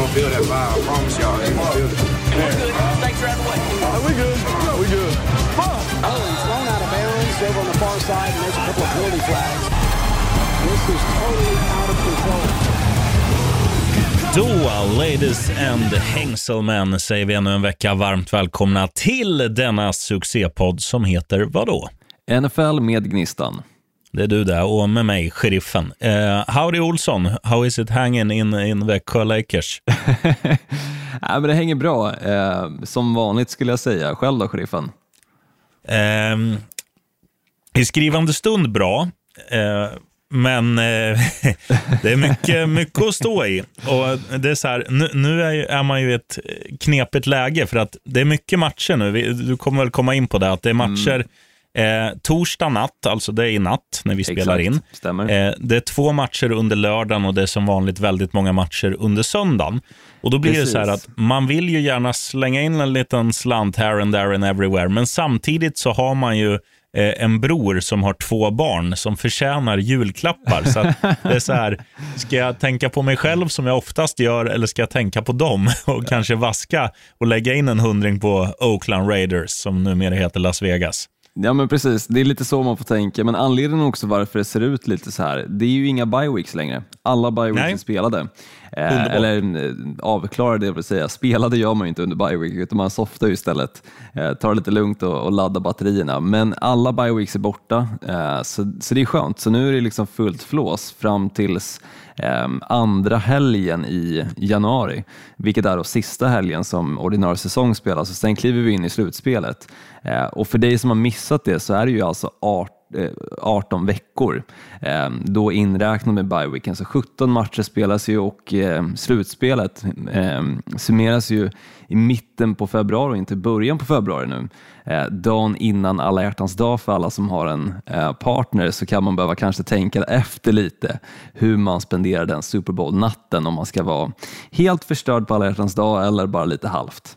gonna feel that vibe. I promise y'all, they gonna feel it. Snakes are out of the way. Are we good? No, we good. Oh, he's thrown out of bounds over on the far side, and there's a couple of penalty flags. This is totally out of control. Då, ladies and hängselmän, säger vi ännu en vecka varmt välkomna till denna succépodd som heter vadå? NFL med Gnistan. Det är du där och med mig, sheriffen. Uh, howdy Olsson, how is it hanging in, in Växjö Lakers? ja, men det hänger bra, eh, som vanligt skulle jag säga. Själv då, sheriffen? Uh, I skrivande stund bra. Uh, men det är mycket, mycket att stå i. Och det är så här, nu, nu är, är, man ju i ett knepigt läge för att det är mycket matcher nu. Vi, du kommer väl komma in på det, att det är matcher mm. Eh, torsdag natt, alltså det är i natt när vi Exakt, spelar in. Eh, det är två matcher under lördagen och det är som vanligt väldigt många matcher under söndagen. Och då blir Precis. det så här att man vill ju gärna slänga in en liten slant här and there and everywhere, men samtidigt så har man ju eh, en bror som har två barn som förtjänar julklappar. Så det är så här, ska jag tänka på mig själv som jag oftast gör eller ska jag tänka på dem och kanske vaska och lägga in en hundring på Oakland Raiders som numera heter Las Vegas? Ja men precis, det är lite så man får tänka, men anledningen också varför det ser ut lite så här, det är ju inga bye längre. Alla bye är spelade. Eh, eller eh, avklarade, det vill säga. Spelade gör man ju inte under bye utan man softar ju istället. Eh, tar det lite lugnt och, och laddar batterierna. Men alla bye är borta, eh, så, så det är skönt. Så nu är det liksom fullt flås fram tills Ehm, andra helgen i januari, vilket är då sista helgen som ordinarie säsong spelas och sen kliver vi in i slutspelet. Ehm, och för dig som har missat det så är det ju alltså 18 Eh, 18 veckor, ehm, då inräknat med bye Så 17 matcher spelas ju och ehm, slutspelet ehm, summeras ju i mitten på februari och inte början på februari nu. Dagen innan alla hjärtans dag för alla som har en eh, partner så kan man behöva kanske tänka efter lite hur man spenderar den Super Bowl-natten om man ska vara helt förstörd på alla hjärtans dag eller bara lite halvt.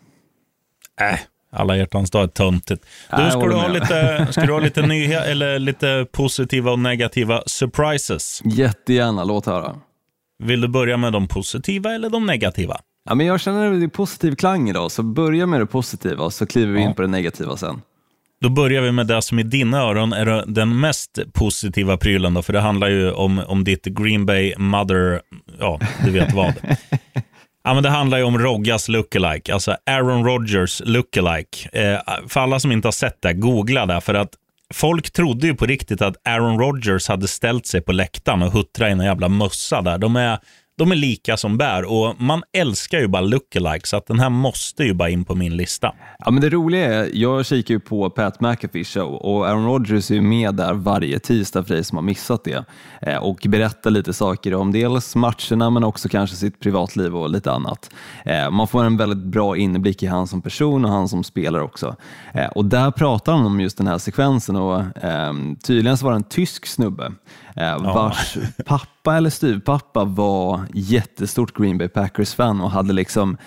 Äh. Alla hjärtans dag är töntigt. Du, ska, du ha lite, ska du ha lite, nya, eller lite positiva och negativa surprises? Jättegärna, låt höra. Vill du börja med de positiva eller de negativa? Ja, men jag känner att det är positiv klang idag, så börja med det positiva så kliver vi in på det negativa sen. Då börjar vi med det som i dina öron är den mest positiva prylen, då, för det handlar ju om, om ditt Green Bay Mother, ja, du vet vad. ja, men det handlar ju om Roggas lookalike, alltså Aaron Rodgers lookalike. Eh, för alla som inte har sett det, googla det, för att folk trodde ju på riktigt att Aaron Rodgers hade ställt sig på läktaren och huttrat i en jävla mössa där. De är de är lika som bär och man älskar ju bara lookalike så att den här måste ju bara in på min lista. Ja, men det roliga är, jag kikar ju på Pat McAfee show och Aaron Rodgers är ju med där varje tisdag för dig som har missat det eh, och berättar lite saker om dels matcherna men också kanske sitt privatliv och lite annat. Eh, man får en väldigt bra inblick i han som person och han som spelare också. Eh, och där pratar han om just den här sekvensen och ehm, tydligen så var det en tysk snubbe vars pappa eller styvpappa var jättestort Green Bay Packers-fan och hade liksom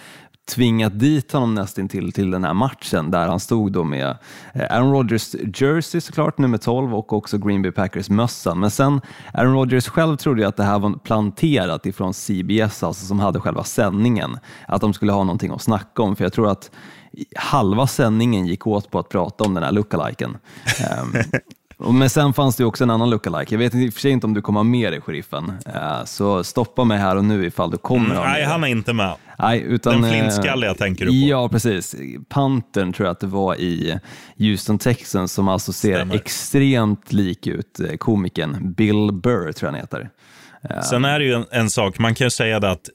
tvingat dit honom nästan till, till den här matchen där han stod då med eh, Aaron Rodgers jersey såklart, nummer 12 och också Green Bay Packers mössan. Men sen Aaron Rodgers själv trodde ju att det här var planterat ifrån CBS, alltså som hade själva sändningen, att de skulle ha någonting att snacka om. För jag tror att halva sändningen gick åt på att prata om den här lookaliken. Men sen fanns det också en annan lookalike. Jag vet i och för sig inte om du kommer ha med dig, sheriffen. Eh, så stoppa mig här och nu ifall du kommer mm, ha med Nej, han är inte med. Nej, utan, Den flintskalliga tänker du på? Ja, precis. Pantern tror jag att det var i Houston Texans som alltså ser Stämmer. extremt lik ut. Eh, komikern Bill Burr tror jag han heter. Sen är det ju en, en, sak, man kan ju säga det att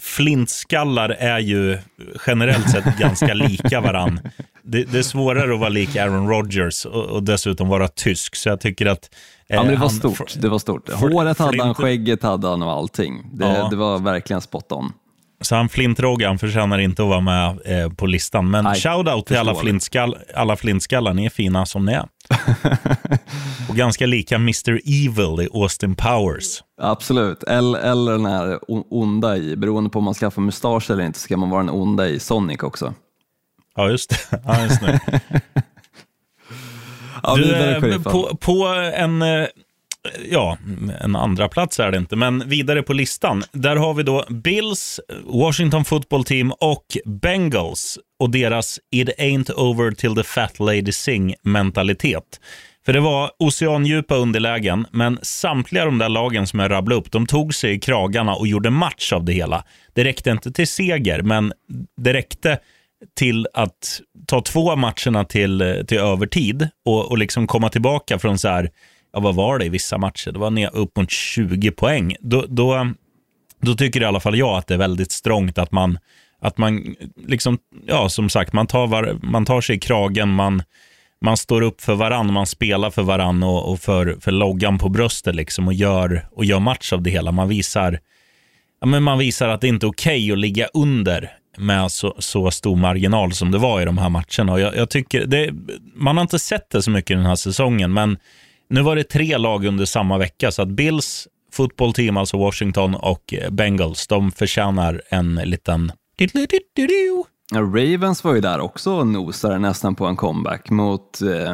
flintskallar är ju generellt sett ganska lika varann. Det, det, är svårare att vara lik Aaron Rodgers och, och dessutom vara tysk, så jag tycker att eh, Ja, men det var han, stort. Det var stort. Håret hade han, skägget hade han och allting. Det, ja. det var verkligen spot on. Så han flintroggan förtjänar inte att vara med eh, på listan. Men shout-out till alla, flintskall, alla flintskallar. Ni är fina som ni är. och ganska lika Mr. Evil i Austin Powers. Absolut, eller, eller den här onda i, beroende på om man skaffar mustasch eller inte, ska man vara den onda i Sonic också. Ja, just det. Ja, just det. ja, du, vidare, på, på en, eh, ja, en andra plats är det inte, men vidare på listan. Där har vi då Bills, Washington football team och Bengals och deras It ain't over till the fat lady sing mentalitet. För det var oceandjupa underlägen, men samtliga de där lagen som jag rabblade upp, de tog sig i kragarna och gjorde match av det hela. Det räckte inte till seger, men det räckte till att ta två matcherna till, eh, till övertid och, och liksom komma tillbaka från så här, ja vad var det i vissa matcher? Det var ner upp mot 20 poäng. Då, då, då tycker i alla fall jag att det är väldigt strångt att man, att man liksom, ja som sagt, man tar, var, man tar sig i kragen, man, man står upp för varann, man spelar för varann och, och för, för loggan på bröstet liksom och gör, och gör match av det hela. Man visar, ja, men man visar att det inte är okej okay att ligga under med så, så, stor marginal som det var i de här matcherna. Och jag, jag tycker det, man har inte sett det så mycket den här säsongen, men nu var det tre lag under samma vecka, så att Bills football team, alltså Washington och eh, Bengals, de förtjänar en liten... Ravens var ju där också och nosade nästan på en comeback mot eh,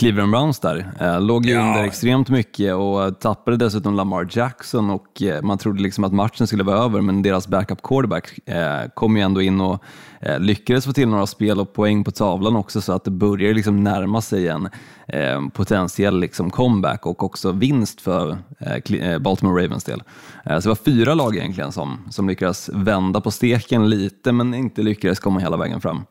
Cleveland Browns där. Eh, låg ju ja. under extremt mycket och tappade dessutom Lamar Jackson och eh, man trodde liksom att matchen skulle vara över men deras backup quarterback eh, kom ju ändå in och lyckades få till några spel och poäng på tavlan också så att det börjar liksom närma sig en potentiell liksom comeback och också vinst för Baltimore Ravens del. så det var fyra lag egentligen som, som lyckades vända på steken lite men inte lyckades komma hela vägen fram.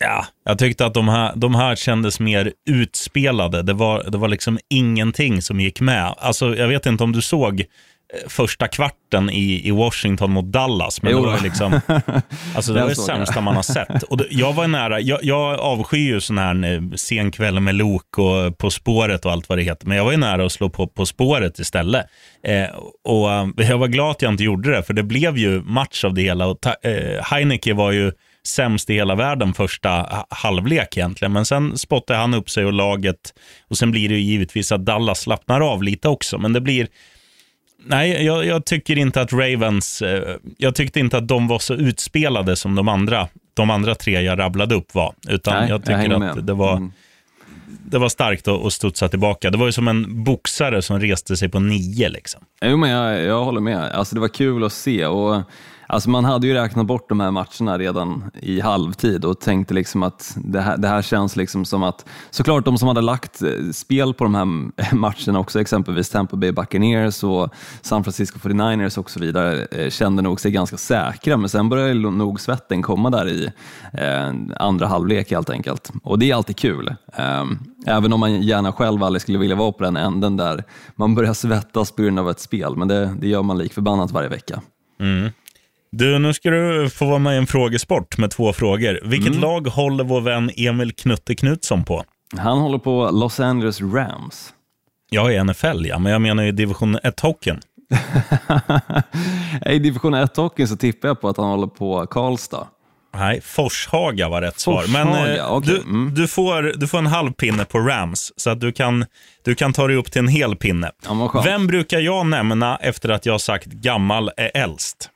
Ja, jag tyckte att de här, de här kändes mer utspelade. Det var, det var liksom ingenting som gick med. Alltså, jag vet inte om du såg eh, första kvarten i, i Washington mot Dallas. Men jo. det var liksom, alltså det var det sämsta man har sett. Och det, jag var nära, jag, jag avskyr ju sån här eh, sen kväll med lok och På spåret och allt vad det heter. Men jag var ju nära att slå på På spåret istället. Eh, och eh, jag var glad att jag inte gjorde det, för det blev ju match av det hela. Och ta, eh, Heineke var ju sämst i hela världen första halvlek egentligen. Men sen spottar han upp sig och laget och sen blir det givetvis att Dallas slappnar av lite också. Men det blir... Nej, jag, jag tycker inte att Ravens... Eh, jag tyckte inte att de var så utspelade som de andra, de andra tre jag rabblade upp var. Utan Nej, jag tycker jag att det var... Mm det var starkt att, studsa tillbaka. Det var ju som en boxare som reste sig på nio. Liksom. Jo, men jag, jag håller med. Alltså, det var kul att se. Och Alltså man hade ju räknat bort de här matcherna redan i halvtid och tänkte liksom att det här, det här känns liksom som att såklart de som hade lagt eh, spel på de här matcherna också, exempelvis Tampa Bay Buccaneers och San Francisco 49ers och så vidare, eh, kände nog sig ganska säkra, men sen började nog svetten komma där i eh, andra halvlek helt enkelt. Och det är alltid kul. Eh, även om man gärna själv aldrig skulle vilja vara på den änden där man börjar svettas på grund av ett spel, men det, det gör man lik förbannat varje vecka. Mm. Du, nu ska du få vara med i en frågesport med två frågor. Vilket mm. lag håller vår vän Emil Knutte Knutsson på? Han håller på Los Angeles Rams. Jag är NFL, ja, men jag menar ju division 1-hockeyn. I division 1-hockeyn så tippar jag på att han håller på Karlstad. Nej, Forshaga var rätt svar. Men eh, okay. du, mm. du, får, du får en halv pinne på Rams, så att du kan, du kan ta dig upp till en hel pinne. Ja, Vem brukar jag nämna efter att jag sagt gammal är äldst?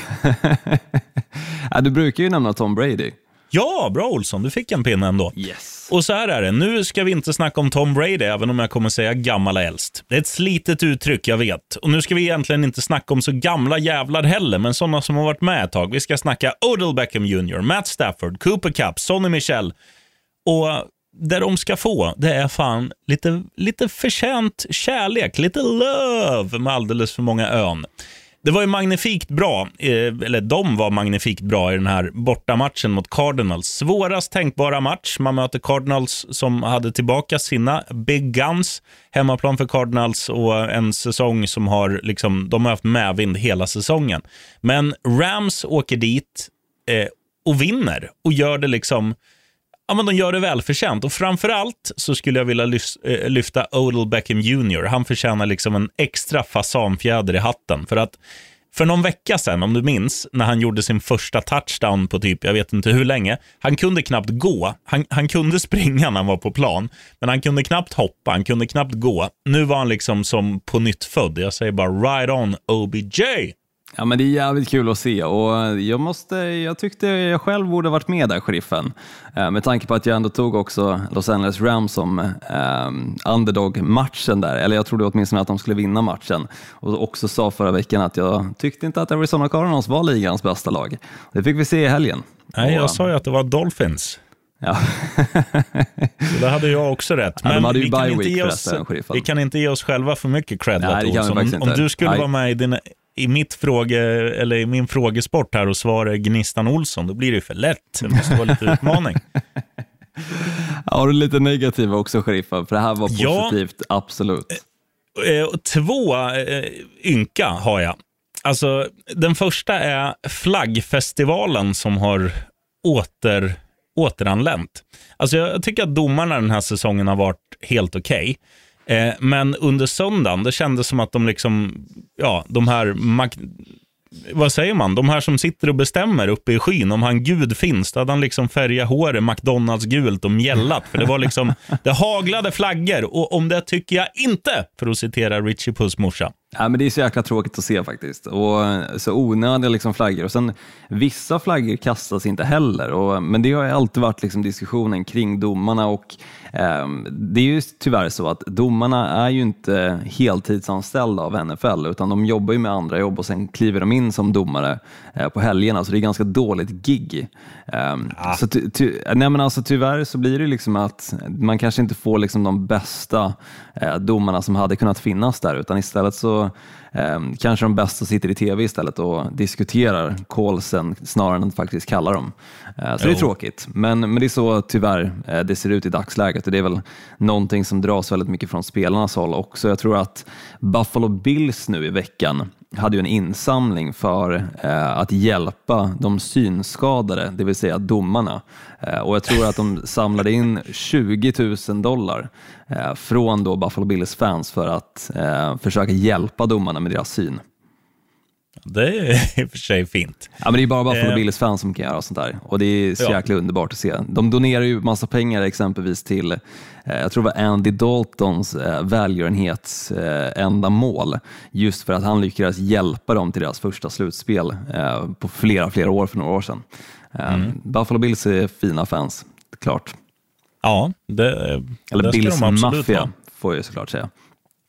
ja, du brukar ju nämna Tom Brady. Ja, bra Olsson. Du fick en pinne ändå. Yes. Och så här är det. Nu ska vi inte snacka om Tom Brady, även om jag kommer säga gammal äldst. Det är ett slitet uttryck, jag vet. Och nu ska vi egentligen inte snacka om så gamla jävlar heller, men sådana som har varit med ett tag. Vi ska snacka Odell Beckham Jr., Matt Stafford, Cooper Cup, Sonny Michel. Och det de ska få, det är fan lite, lite förtjänt kärlek, lite love med alldeles för många ön. Det var ju magnifikt bra, eh, eller de var magnifikt bra i den här bortamatchen mot Cardinals. Svårast tänkbara match. Man möter Cardinals som hade tillbaka sina big guns. Hemmaplan för Cardinals och en säsong som har, liksom, de har haft medvind hela säsongen. Men Rams åker dit eh, och vinner och gör det liksom ja, men de gör det välförtjänt. Och framförallt så skulle jag vilja eh, lyfta Odell Beckham Jr. Han förtjänar liksom en extra fasanfjäder i hatten. För att för någon vecka sedan, om du minns, när han gjorde sin första touchdown på typ, jag vet inte hur länge, han kunde knappt gå. Han, han kunde springa när han var på plan, men han kunde knappt hoppa, han kunde knappt gå. Nu var han liksom som på nytt född. Jag säger bara right on OBJ. Ja, men det är jävligt kul att se och jag, måste, jag tyckte jag själv borde varit med där, sheriffen. Eh, med tanke på att jag ändå tog också Los Angeles Rams som eh, underdog-matchen där, eller jag trodde åtminstone att de skulle vinna matchen. Och också sa förra veckan att jag tyckte inte att Arizona Cardinals var ligans bästa lag. Det fick vi se i helgen. Nej, jag sa ju att det var Dolphins. Ja. så det hade jag också rätt. Men ja, vi, kan inte ge oss, vi kan inte ge oss själva för mycket cred. Nej, om, om du skulle Nej. vara med i din i, mitt fråge, eller i min frågesport här och svara Gnistan Olsson, då blir det ju för lätt. Det måste vara lite utmaning. Har du lite negativa också, sheriffen? För det här var positivt, ja, absolut. Eh, eh, två eh, ynka har jag. Alltså, den första är flaggfestivalen som har åter, återanlänt. Alltså, jag tycker att domarna den här säsongen har varit helt okej. Okay. Eh, men under söndagen, det kändes som att de liksom, ja, de här, vad säger man, de här som sitter och bestämmer uppe i skyn, om han gud finns, då hade han liksom färgat håret McDonalds gult och mjällat. För det var liksom, det haglade flaggor och om det tycker jag inte, för att citera Richie Puss morsa. Ja, men det är så jäkla tråkigt att se faktiskt. Och så onödiga liksom flaggor. Och sen, vissa flaggor kastas inte heller. Och, men det har alltid varit liksom diskussionen kring domarna. Och, eh, det är ju tyvärr så att domarna är ju inte heltidsanställda av NFL utan de jobbar ju med andra jobb och sen kliver de in som domare eh, på helgerna. Så det är ganska dåligt gig. Eh, ja. så ty, ty, nej, men alltså, tyvärr så blir det liksom att man kanske inte får liksom de bästa eh, domarna som hade kunnat finnas där utan istället så eh, kanske de bästa sitter i tv istället och diskuterar callsen snarare än att faktiskt kalla dem. Eh, så jo. det är tråkigt, men, men det är så tyvärr eh, det ser ut i dagsläget och det är väl någonting som dras väldigt mycket från spelarnas håll också. Jag tror att Buffalo Bills nu i veckan hade ju en insamling för eh, att hjälpa de synskadade, det vill säga domarna. Eh, och jag tror att de samlade in 20 000 dollar eh, från då Buffalo Bills fans för att eh, försöka hjälpa domarna med deras syn. Det är i och för sig fint. Ja, men det är bara Buffalo eh. Bills fans som kan göra sånt där och det är så ja. jäkla underbart att se. De donerar ju massa pengar exempelvis till, eh, jag tror det var Andy Daltons eh, välgörenhetsändamål, just för att han lyckades hjälpa dem till deras första slutspel på flera, flera år för några år sedan. Mm. Buffalo Bills är fina fans, klart. Ja, det, Eller det Bills Mafia får jag såklart säga.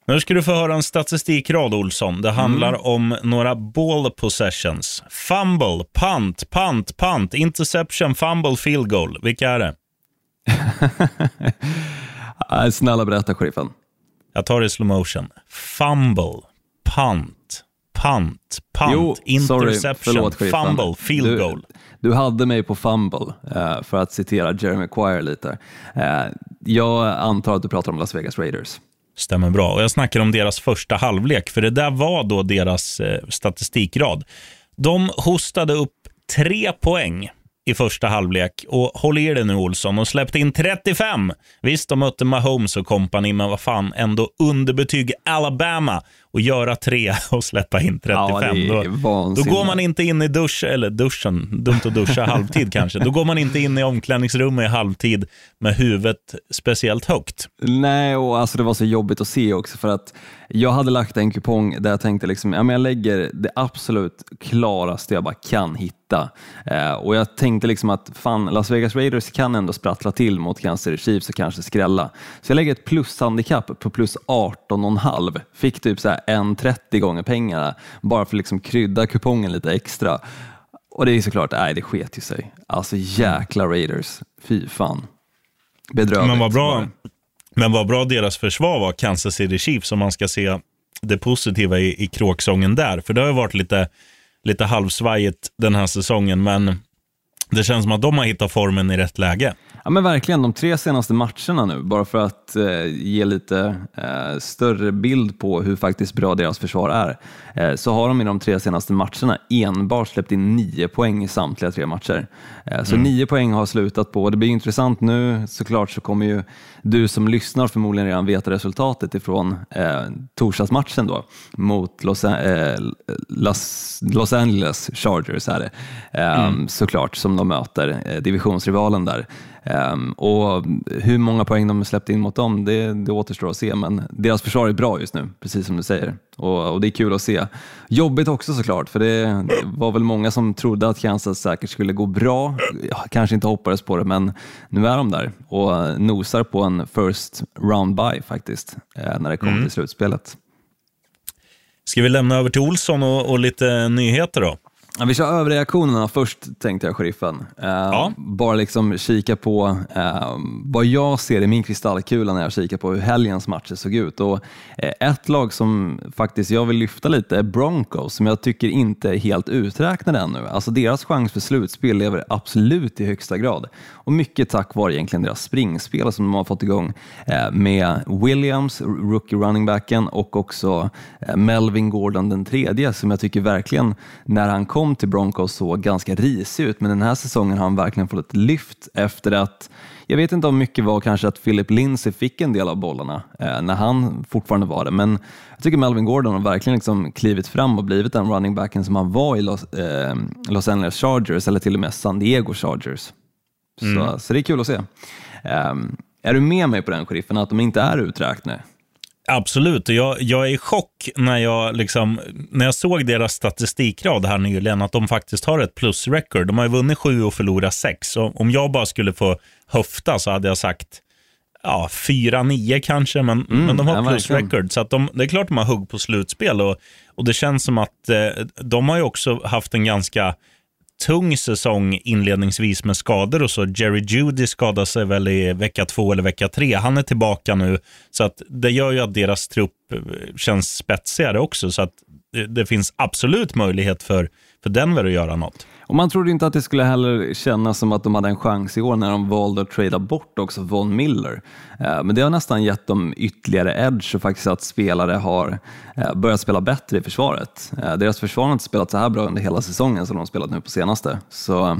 Nu ska du få höra en statistikrad, Olsson. Det handlar mm. om några ball possessions. Fumble, punt, punt, punt, interception, fumble, field goal. Vilka är det? Snälla berätta, sheriffen. Jag tar det i slow motion. Fumble, punt, punt, punt, jo, interception, Förlåt, fumble, field du, goal. Du hade mig på fumble, uh, för att citera Jeremy Quire lite. Uh, jag antar att du pratar om Las Vegas Raiders. Stämmer bra. Och jag snackar om deras första halvlek, för det där var då deras eh, statistikrad. De hostade upp tre poäng i första halvlek. Och håll i dig nu Olsson, De släppte in 35. Visst, de mötte Mahomes och kompani, men vad fan, ändå underbetyg Alabama och göra tre och släppa in 35. Ja, då, då, går man inte in i dusch, eller duschen, dumt att duscha halvtid kanske. Då går man inte in i omklädningsrummet i halvtid med huvudet speciellt högt. Nej, och alltså det var så jobbigt att se också för att jag hade lagt en kupong där jag tänkte liksom, ja, men jag lägger det absolut klaraste jag bara kan hitta. Eh, och jag tänkte liksom att fan, Las Vegas Raiders kan ändå sprattla till mot Kansas City Chiefs och kanske skrälla. Så jag lägger ett plushandikapp på plus 18,5. Fick typ så här 1,30 gånger pengarna bara för att liksom krydda kupongen lite extra. Och det är såklart, nej det sket ju sig. Alltså jäkla Raiders, fy fan. Bedrövligt. Men vad bra, men vad bra deras försvar var, Kansas City Chiefs, om man ska se det positiva i, i kråksången där. För det har ju varit lite, lite halvsvajigt den här säsongen, men det känns som att de har hittat formen i rätt läge. Ja men verkligen, de tre senaste matcherna nu, bara för att eh, ge lite eh, större bild på hur faktiskt bra deras försvar är, eh, så har de i de tre senaste matcherna enbart släppt in nio poäng i samtliga tre matcher. Eh, så mm. nio poäng har slutat på, det blir intressant nu såklart så kommer ju du som lyssnar förmodligen redan veta resultatet ifrån eh, torsdagsmatchen då mot Los, eh, Los, Los Angeles Chargers är det, eh, mm. såklart, som de möter, divisionsrivalen där. Um, och hur många poäng de släppt in mot dem, det, det återstår att se, men deras försvar är bra just nu, precis som du säger. Och, och det är kul att se. Jobbigt också såklart, för det, det var väl många som trodde att Kansas säkert skulle gå bra, kanske inte hoppades på det, men nu är de där och nosar på en first round by faktiskt, eh, när det kommer mm. till slutspelet. Ska vi lämna över till Olsson och, och lite nyheter då? Ja, vi kör överreaktionerna först, tänkte jag, sheriffen. Uh, ja. Bara liksom kika på uh, vad jag ser i min kristallkula när jag kikar på hur helgens matcher såg ut. Och, uh, ett lag som faktiskt jag vill lyfta lite är Broncos, som jag tycker inte är helt uträknade ännu. Alltså deras chans för slutspel lever absolut i högsta grad. Och mycket tack vare egentligen deras springspel som de har fått igång med Williams, rookie runningbacken, och också Melvin Gordon den tredje, som jag tycker verkligen, när han kom kom till Broncos såg ganska risig ut, men den här säsongen har han verkligen fått ett lyft efter att jag vet inte om mycket var kanske att Philip Lindsay fick en del av bollarna eh, när han fortfarande var det, men jag tycker Melvin Gordon har verkligen liksom klivit fram och blivit den running backen som han var i Los, eh, Los Angeles Chargers eller till och med San Diego Chargers. Mm. Så, så det är kul att se. Eh, är du med mig på den, sheriffen, att de inte är uträknade? Absolut, jag, jag är i chock när jag, liksom, när jag såg deras statistikrad här nyligen, att de faktiskt har ett plusrecord. De har ju vunnit sju och förlorat sex. Och om jag bara skulle få höfta så hade jag sagt ja, fyra, nio kanske, men, mm, men de har plusrecord. Så att de, det är klart de har hugg på slutspel och, och det känns som att eh, de har ju också haft en ganska tung säsong inledningsvis med skador och så. Jerry Judy skadade sig väl i vecka två eller vecka tre. Han är tillbaka nu, så att det gör ju att deras trupp eh, känns spetsigare också. Så att det, det finns absolut möjlighet för, för Denver att göra något. Och man trodde inte att det skulle heller kännas som att de hade en chans i år när de valde att trada bort också Von Miller. Eh, men det har nästan gett dem ytterligare edge och faktiskt att spelare har eh, börjat spela bättre i försvaret. Eh, deras försvar har inte spelat så här bra under hela säsongen som de spelat nu på senaste. Så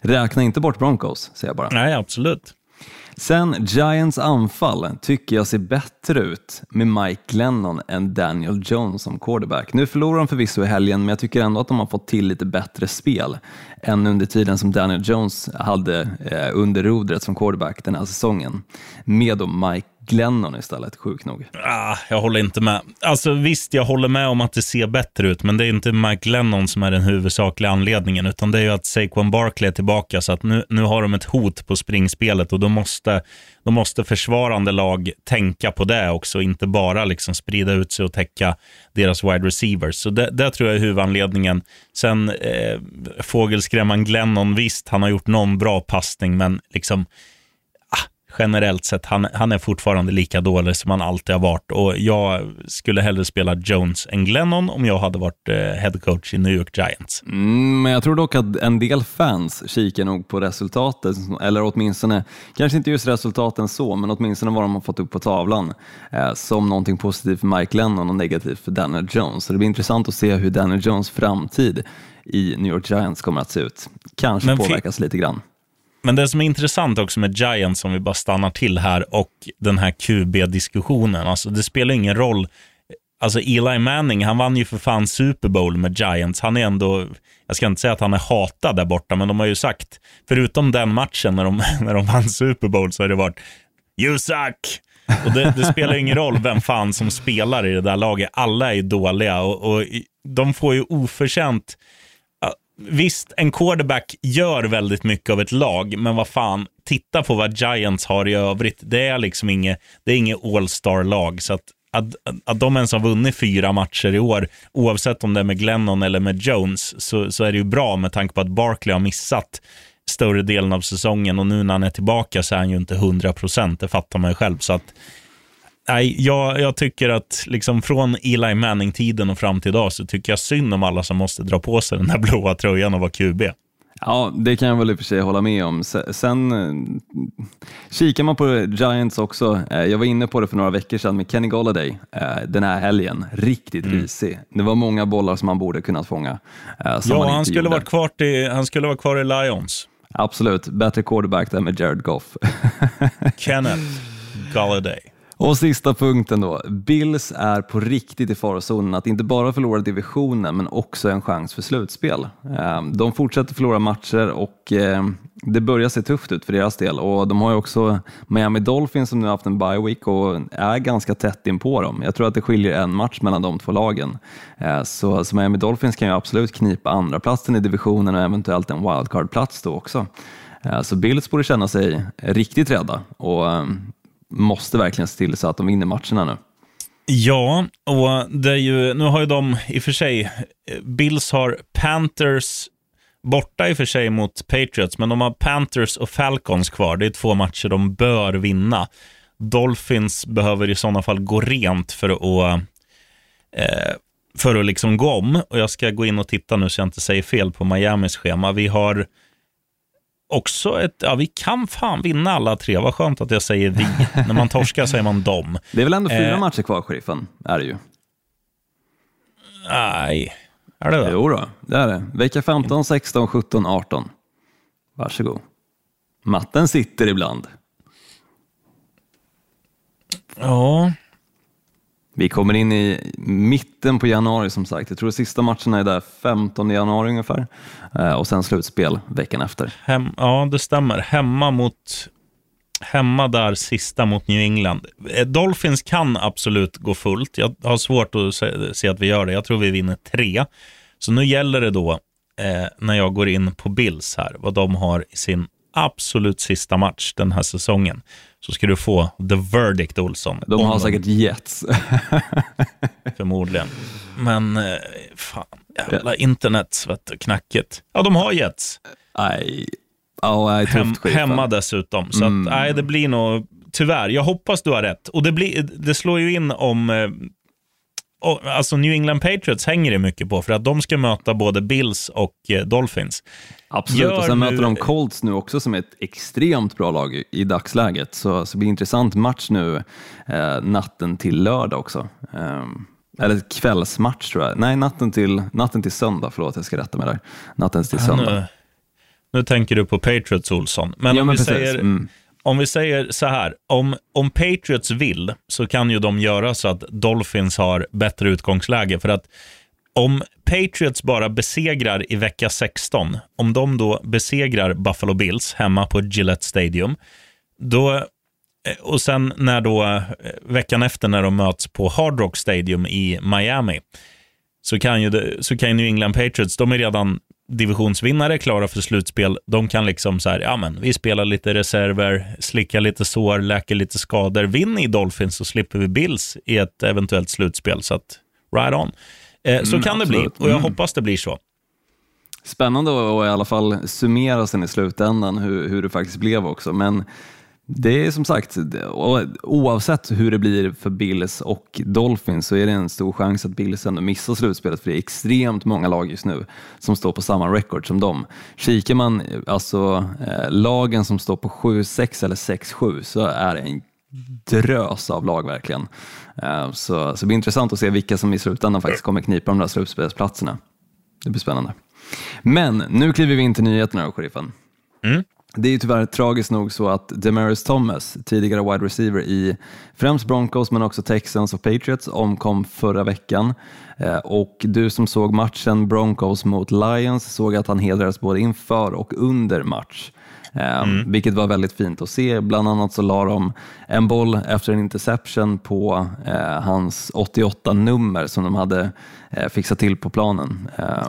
räkna inte bort Broncos, säger jag bara. Nej, absolut. Sen Giants anfall tycker jag ser bättre ut med Mike Glennon än Daniel Jones som quarterback. Nu förlorar de förvisso i helgen, men jag tycker ändå att de har fått till lite bättre spel än under tiden som Daniel Jones hade eh, under rodret som quarterback den här säsongen. Med då Mike Glennon istället, sjukt nog. Ah, jag håller inte med. Alltså visst, jag håller med om att det ser bättre ut, men det är inte Mike Glennon som är den huvudsakliga anledningen, utan det är ju att Saquon Barkley är tillbaka, så att nu, nu har de ett hot på springspelet och då måste, då måste försvarande lag tänka på det också, inte bara liksom sprida ut sig och täcka deras wide receivers. Så det, det tror jag är huvudanledningen. Sen eh, fågelskrämman Glennon, visst, han har gjort någon bra passning, men liksom generellt sett, han, han är fortfarande lika dålig som han alltid har varit. Och jag skulle hellre spela Jones än Glennon om jag hade varit eh, headcoach i New York Giants. Mm, men jag tror dock att en del fans kikar nog på resultatet, eller åtminstone, kanske inte just resultaten så, men åtminstone vad de har fått upp på tavlan, eh, som någonting positivt för Mike Glennon och negativt för Daniel Jones. Så det blir intressant att se hur Daniel Jones framtid i New York Giants kommer att se ut. Kanske men påverkas lite grann. Men det som är intressant också med Giants, om vi bara stannar till här, och den här QB-diskussionen, alltså det spelar ingen roll. Alltså Eli Manning, han vann ju för fan Super Bowl med Giants. Han är ändå, jag ska inte säga att han är hatad där borta, men de har ju sagt, förutom den matchen när de, när de vann Super Bowl, så har det varit You suck! Och det, det spelar ingen roll vem fan som spelar i det där laget. Alla är dåliga och, och de får ju oförtjänt Visst, en quarterback gör väldigt mycket av ett lag, men vad fan, titta på vad Giants har i övrigt. Det är liksom inget, det är inget all-star-lag, så att, att, att de ens har vunnit fyra matcher i år, oavsett om det är med Glennon eller med Jones, så, så är det ju bra med tanke på att Barkley har missat större delen av säsongen och nu när han är tillbaka så är han ju inte 100 procent, det fattar man ju själv. Så att nej, jag, jag tycker att liksom från Eli Manning-tiden och fram till idag så tycker jag synd om alla som måste dra på sig den där blåa tröjan och vara QB. Ja, det kan jag väl i och för sig hålla med om. Sen eh, kikar man på Giants också. Eh, jag var inne på det för några veckor sedan med Kenny Golladay eh, den här helgen. Riktigt mm. risig. Det var många bollar som han borde kunnat fånga. ja, han skulle, varit kvar till, han skulle vara kvar i Lions. Absolut, bättre quarterback där med Jared Goff. Kenneth Golladay. Och sista punkten då. Bills är på riktigt i farozonen att inte bara förlora divisionen men också en chans för slutspel. Ehm, de fortsätter förlora matcher och ehm, det börjar se tufft ut för deras del och de har ju också Miami Dolphins som nu har haft en bye week och är ganska tätt in på dem. Jag tror att det skiljer en match mellan de två lagen. Ehm, så, så Miami Dolphins kan ju absolut knipa andra platsen i divisionen och eventuellt en wildcard-plats då också. Så Bills borde känna sig riktigt rädda och måste verkligen se till så att de vinner matcherna nu. Ja, och det är ju, nu har ju de i och för sig, eh, Bills har Panthers borta i och för sig mot Patriots, men de har Panthers och Falcons kvar. Det är två matcher de bör vinna. Dolphins behöver i sådana fall gå rent för att, eh, för att liksom gå om. Och jag ska gå in och titta nu så jag inte säger fel på Miamis schema. Vi har också ett, ja vi kan fan vinna alla tre. Vad skönt att jag säger vi. När man torskar säger man dem. Det är väl ändå fyra eh, matcher kvar, sheriffen? Är det ju. Nej, är det det? Jo då, det är det. Vecka 15, 16, 17, 18. Varsågod. Matten sitter ibland. Ja. Vi kommer in i mitten på januari som sagt. Jag tror att sista matcherna är där 15 januari ungefär eh, och sen slutspel veckan efter. Hem, ja, det stämmer. Hemma mot hemma där sista mot New England. Eh, Dolphins kan absolut gå fullt. Jag har svårt att se, se att vi gör det. Jag tror vi vinner tre. Så nu gäller det då, eh, när jag går in på Bills här, vad de har i sin absolut sista match den här säsongen så ska du få the verdict, Olsson. De har säkert Jets. förmodligen. Men eh, fan, jävla internet, vet du, knackigt. Ja, de har Jets. Nej, oh, Hem, Hemma dessutom. Så mm. att, nej, det blir nog, tyvärr, jag hoppas du har rätt. Och det, blir, det slår ju in om eh, alltså New England Patriots hänger det mycket på, för att de ska möta både Bills och eh, Dolphins. Absolut, Gör och sen nu... möter de Colts nu också som är ett extremt bra lag i dagsläget. Så, så det blir en intressant match nu eh, natten till lördag också. Eh, eller kvällsmatch tror jag. Nej, natten till, natten till söndag. Förlåt, jag ska rätta mig där. Natten till söndag. Nu, nu tänker du på Patriots, Olsson. Men ja, om, men vi säger, mm om vi säger så här, om, om Patriots vill så kan ju de göra så att Dolphins har bättre utgångsläge. För att om Patriots bara besegrar i vecka 16, om de då besegrar Buffalo Bills hemma på Gillette Stadium, då, eh, och sen när då, eh, veckan efter när de möts på Hard Rock Stadium i Miami, så kan ju, så kan New England Patriots, de är redan divisionsvinnare, klara för slutspel. De kan liksom så här, ja men vi spelar lite reserver, slickar lite sår, läker lite skador. Vinner i Dolphins så slipper vi Bills i ett eventuellt slutspel. Så att, right on. Eh, så mm, kan absolut. det bli och jag mm. hoppas det blir så. Spännande att i alla fall summera sen i slutändan hur, hur det faktiskt blev också. Men det är som sagt, oavsett hur det blir för Bills och Dolphins så är det en stor chans att Bills ändå missar slutspelet för det är extremt många lag just nu som står på samma record som dem. Kikar man alltså eh, lagen som står på 7-6 eller 6-7 så är det en drös av lag verkligen. Eh, så, så det blir intressant att se vilka som i slutändan faktiskt kommer knipa de där slutspelsplatserna. Det blir spännande. Men nu kliver vi in till nyheterna då, sheriffen. Mm. Det är ju tyvärr tragiskt nog så att Demaris Thomas, tidigare wide receiver i främst Broncos men också Texans och Patriots, omkom förra veckan. Eh, och du som såg matchen Broncos mot Lions såg att han hedrades både inför och under match. Eh, mm. Vilket var väldigt fint att se. Bland annat så la de en boll efter en interception på eh, hans 88-nummer som de hade eh, fixat till på planen eh,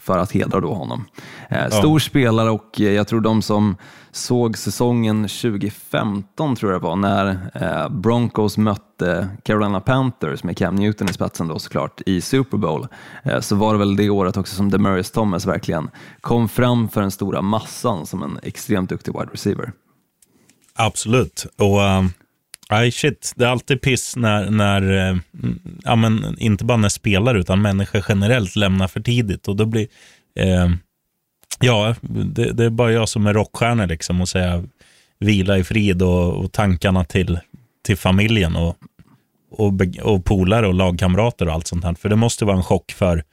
för att hedra då honom. Eh, stor ja. spelare och jag tror de som såg säsongen 2015 tror jag det var när eh, Broncos mötte Carolina Panthers med Cam Newton i spetsen då såklart i Super Bowl eh, så var det väl det året också som Demarius Thomas verkligen kom fram för den stora massan som en extremt duktig wide receiver. Absolut. Och um... Aj shit. Det är alltid piss när, när eh, ja, men inte bara när spelare, utan människor generellt lämnar för tidigt. Och då blir, eh, Ja, det, det, är bara jag som är rockstjärna liksom och säga vila i frid och, och tankarna till, till familjen och, och, och polare och lagkamrater och allt sånt här. För det måste vara en chock för,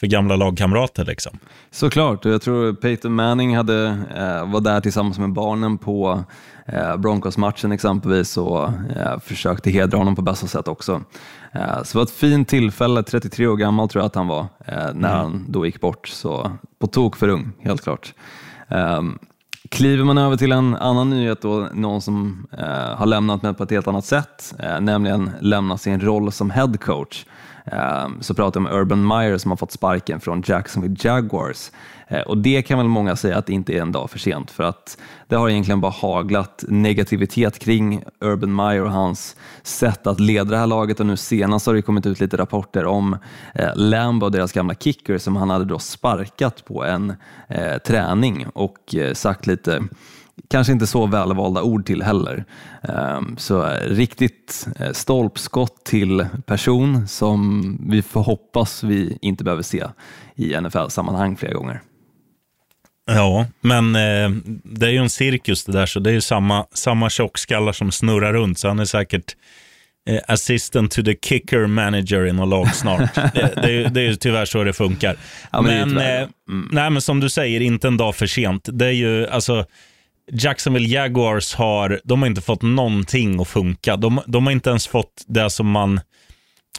för gamla lagkamrater. Liksom. Såklart, jag tror Peyton Manning hade, eh, var där tillsammans med barnen på eh, Broncos-matchen exempelvis och eh, försökte hedra honom på bästa sätt också. Eh, så det var ett fint tillfälle, 33 år gammal tror jag att han var eh, när mm. han då gick bort, så på tok för ung, helt klart. Um, Kliver man över till en annan nyhet, då, någon som eh, har lämnat mig på ett helt annat sätt, eh, nämligen lämnat sin roll som head coach. Ehm, så pratar jag om Urban Meyer som har fått sparken från Jacksonville Jaguars. Eh, och det kan väl många säga att det inte är en dag för sent för att det har egentligen bara haglat negativitet kring Urban Meyer och hans sätt att leda det här laget och nu senast har det kommit ut lite rapporter om eh, Lambo och deras gamla kicker som han hade då sparkat på en eh, träning och eh, sagt lite kanske inte så välvalda ord till heller. Ehm, så riktigt eh, stolpskott till person som vi får hoppas vi inte behöver se i NFL-sammanhang flera gånger. Ja, men eh, det är ju en cirkus det där, så det är ju samma, samma tjockskallar som snurrar runt, så han är säkert eh, assistant to the kicker manager i något lag snart. det, det, är, det är tyvärr så det funkar. Ja, men men, eh, mm. nej, men som du säger, inte en dag för sent. Det är ju, alltså, Jacksonville Jaguars har, de har inte fått någonting att funka. De, de har inte ens fått det som man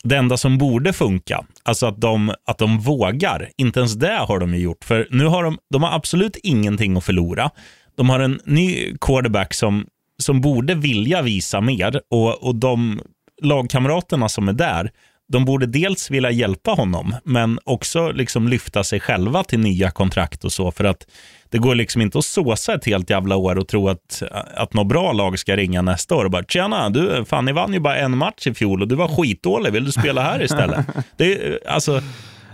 det enda som borde funka, alltså att de, att de vågar, inte ens det har de ju gjort. För nu har de, de har absolut ingenting att förlora. De har en ny quarterback som, som borde vilja visa mer och, och de lagkamraterna som är där, de borde dels vilja hjälpa honom, men också liksom lyfta sig själva till nya kontrakt och så. För att det går liksom inte att såsa ett helt jävla år och tro att, att något bra lag ska ringa nästa år och bara “Tjena, du, fan ni vann ju bara en match i fjol och du var skitdålig, vill du spela här istället?” det, alltså,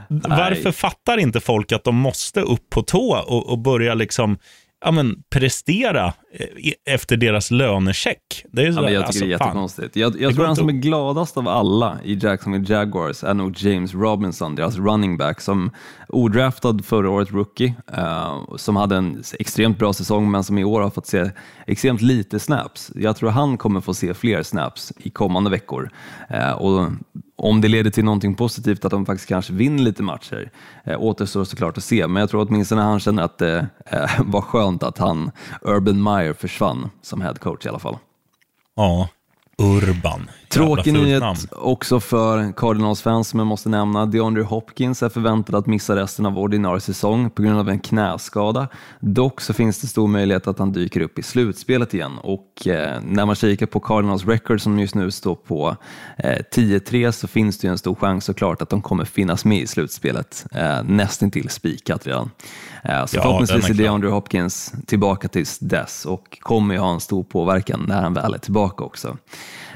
Varför fattar inte folk att de måste upp på tå och, och börja liksom ja, men, prestera eh, efter deras lönecheck. Det är så, ja, jag tycker alltså, det är jättekonstigt. Jag, jag tror han som är gladast av alla i Jacksonville Jaguars är nog James Robinson, deras running back, som odraftad förra året rookie, uh, som hade en extremt bra säsong men som i år har fått se extremt lite snaps. Jag tror han kommer få se fler snaps i kommande veckor. Uh, och om det leder till någonting positivt, att de faktiskt kanske vinner lite matcher, eh, återstår såklart att se. Men jag tror åtminstone han känner att det eh, var skönt att han, Urban Meyer, försvann som head coach i alla fall. Ja, Urban. Tråkig nyhet också för Cardinals-fans som jag måste nämna. DeAndre Hopkins är förväntad att missa resten av ordinarie säsong på grund av en knäskada. Dock så finns det stor möjlighet att han dyker upp i slutspelet igen och eh, när man kikar på Cardinals record som just nu står på eh, 10-3 så finns det ju en stor chans såklart att de kommer finnas med i slutspelet. Eh, nästintill spikat redan. Eh, så ja, förhoppningsvis är DeAndre Hopkins tillbaka tills dess och kommer ju ha en stor påverkan när han väl är tillbaka också.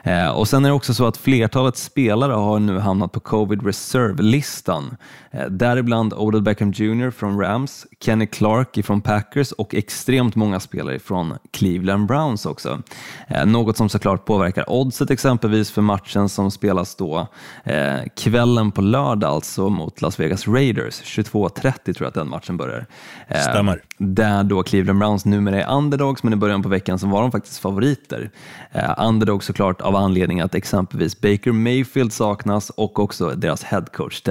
Eh, och Sen är det också så att flertalet spelare har nu hamnat på Covid Reserve-listan. Eh, däribland Odell Beckham Jr från Rams, Kenny Clark från Packers och extremt många spelare från Cleveland Browns också. Eh, något som såklart påverkar oddset exempelvis för matchen som spelas då eh, kvällen på lördag alltså mot Las Vegas Raiders. 22.30 tror jag att den matchen börjar. Eh, Stämmer. Där då Cleveland Browns numera är underdogs men i början på veckan så var de faktiskt favoriter. Eh, underdogs såklart av anledning att exempelvis Baker Mayfield saknas och också deras headcoach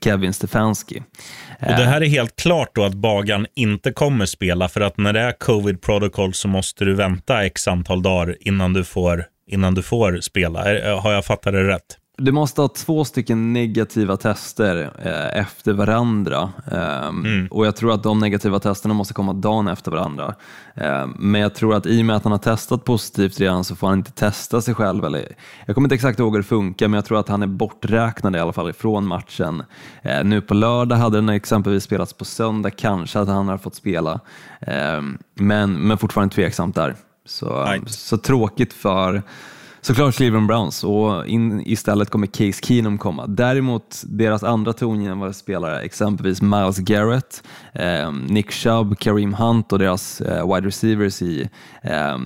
Kevin Stefanski. Eh, och det här är helt klart då att Bagan inte kommer spela för att när det är covid protocol så måste du vänta x antal dagar innan du får, innan du får spela. Har jag fattat det rätt? Du måste ha två stycken negativa tester eh, efter varandra eh, mm. och jag tror att de negativa testerna måste komma dagen efter varandra. Eh, men jag tror att i och med att han har testat positivt redan så får han inte testa sig själv. Eller, jag kommer inte exakt ihåg hur det funkar men jag tror att han är borträknad i alla fall ifrån matchen. Eh, nu på lördag hade den exempelvis spelats på söndag, kanske att han har fått spela. Ehm, men, men fortfarande tveksamt där. Så, så tråkigt för Såklart Cleveland Browns och in, istället kommer Case Keenum komma. Däremot deras andra tongivande spelare, exempelvis Miles Garrett, eh, Nick Chubb, Kareem Hunt och deras eh, wide receivers i eh,